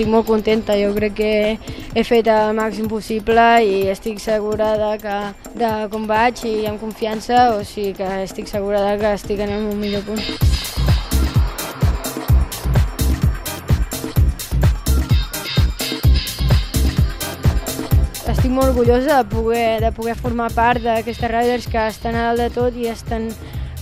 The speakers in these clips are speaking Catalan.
estic molt contenta, jo crec que he fet el màxim possible i estic segura de, que, de com vaig i amb confiança, o sigui que estic segura de que estic en el meu millor punt. estic molt orgullosa de poder, de poder formar part d'aquestes riders que estan a dalt de tot i estan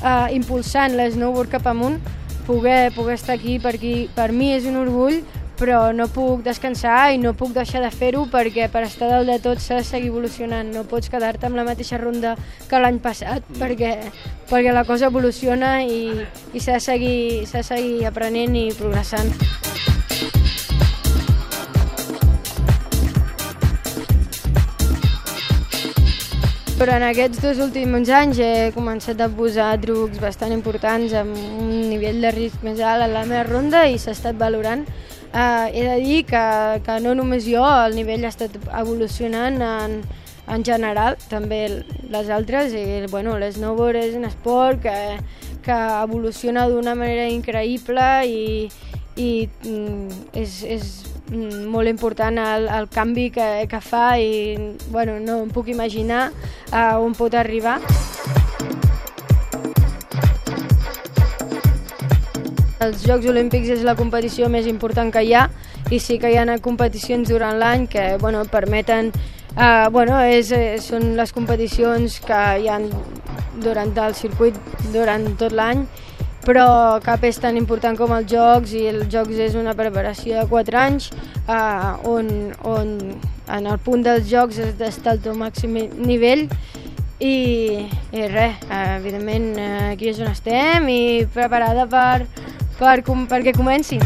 uh, impulsant l'esnowboard cap amunt. Poder, poder estar aquí per, aquí per mi és un orgull, però no puc descansar i no puc deixar de fer-ho perquè per estar dalt de tot s'ha de seguir evolucionant. No pots quedar-te amb la mateixa ronda que l'any passat perquè, perquè la cosa evoluciona i, i s'ha de, seguir, de seguir aprenent i progressant. Però en aquests dos últims anys he començat a posar trucs bastant importants amb un nivell de risc més alt a la meva ronda i s'ha estat valorant. Uh, he de dir que, que no només jo, el nivell ha estat evolucionant en, en general, també les altres, i bueno, l'esnowboard és un esport que, que evoluciona d'una manera increïble i, i mm, és, és Mm, molt important el, el canvi que, que fa i bueno, no em puc imaginar a on pot arribar. Els Jocs Olímpics és la competició més important que hi ha i sí que hi ha competicions durant l'any que bueno, permeten Uh, bueno, és, eh, són les competicions que hi ha durant el circuit durant tot l'any però cap és tan important com els Jocs i els Jocs és una preparació de 4 anys eh, on, on en el punt dels Jocs has d'estar al teu màxim nivell i, i res, eh, evidentment eh, aquí és on estem i preparada per, per, per perquè comenci.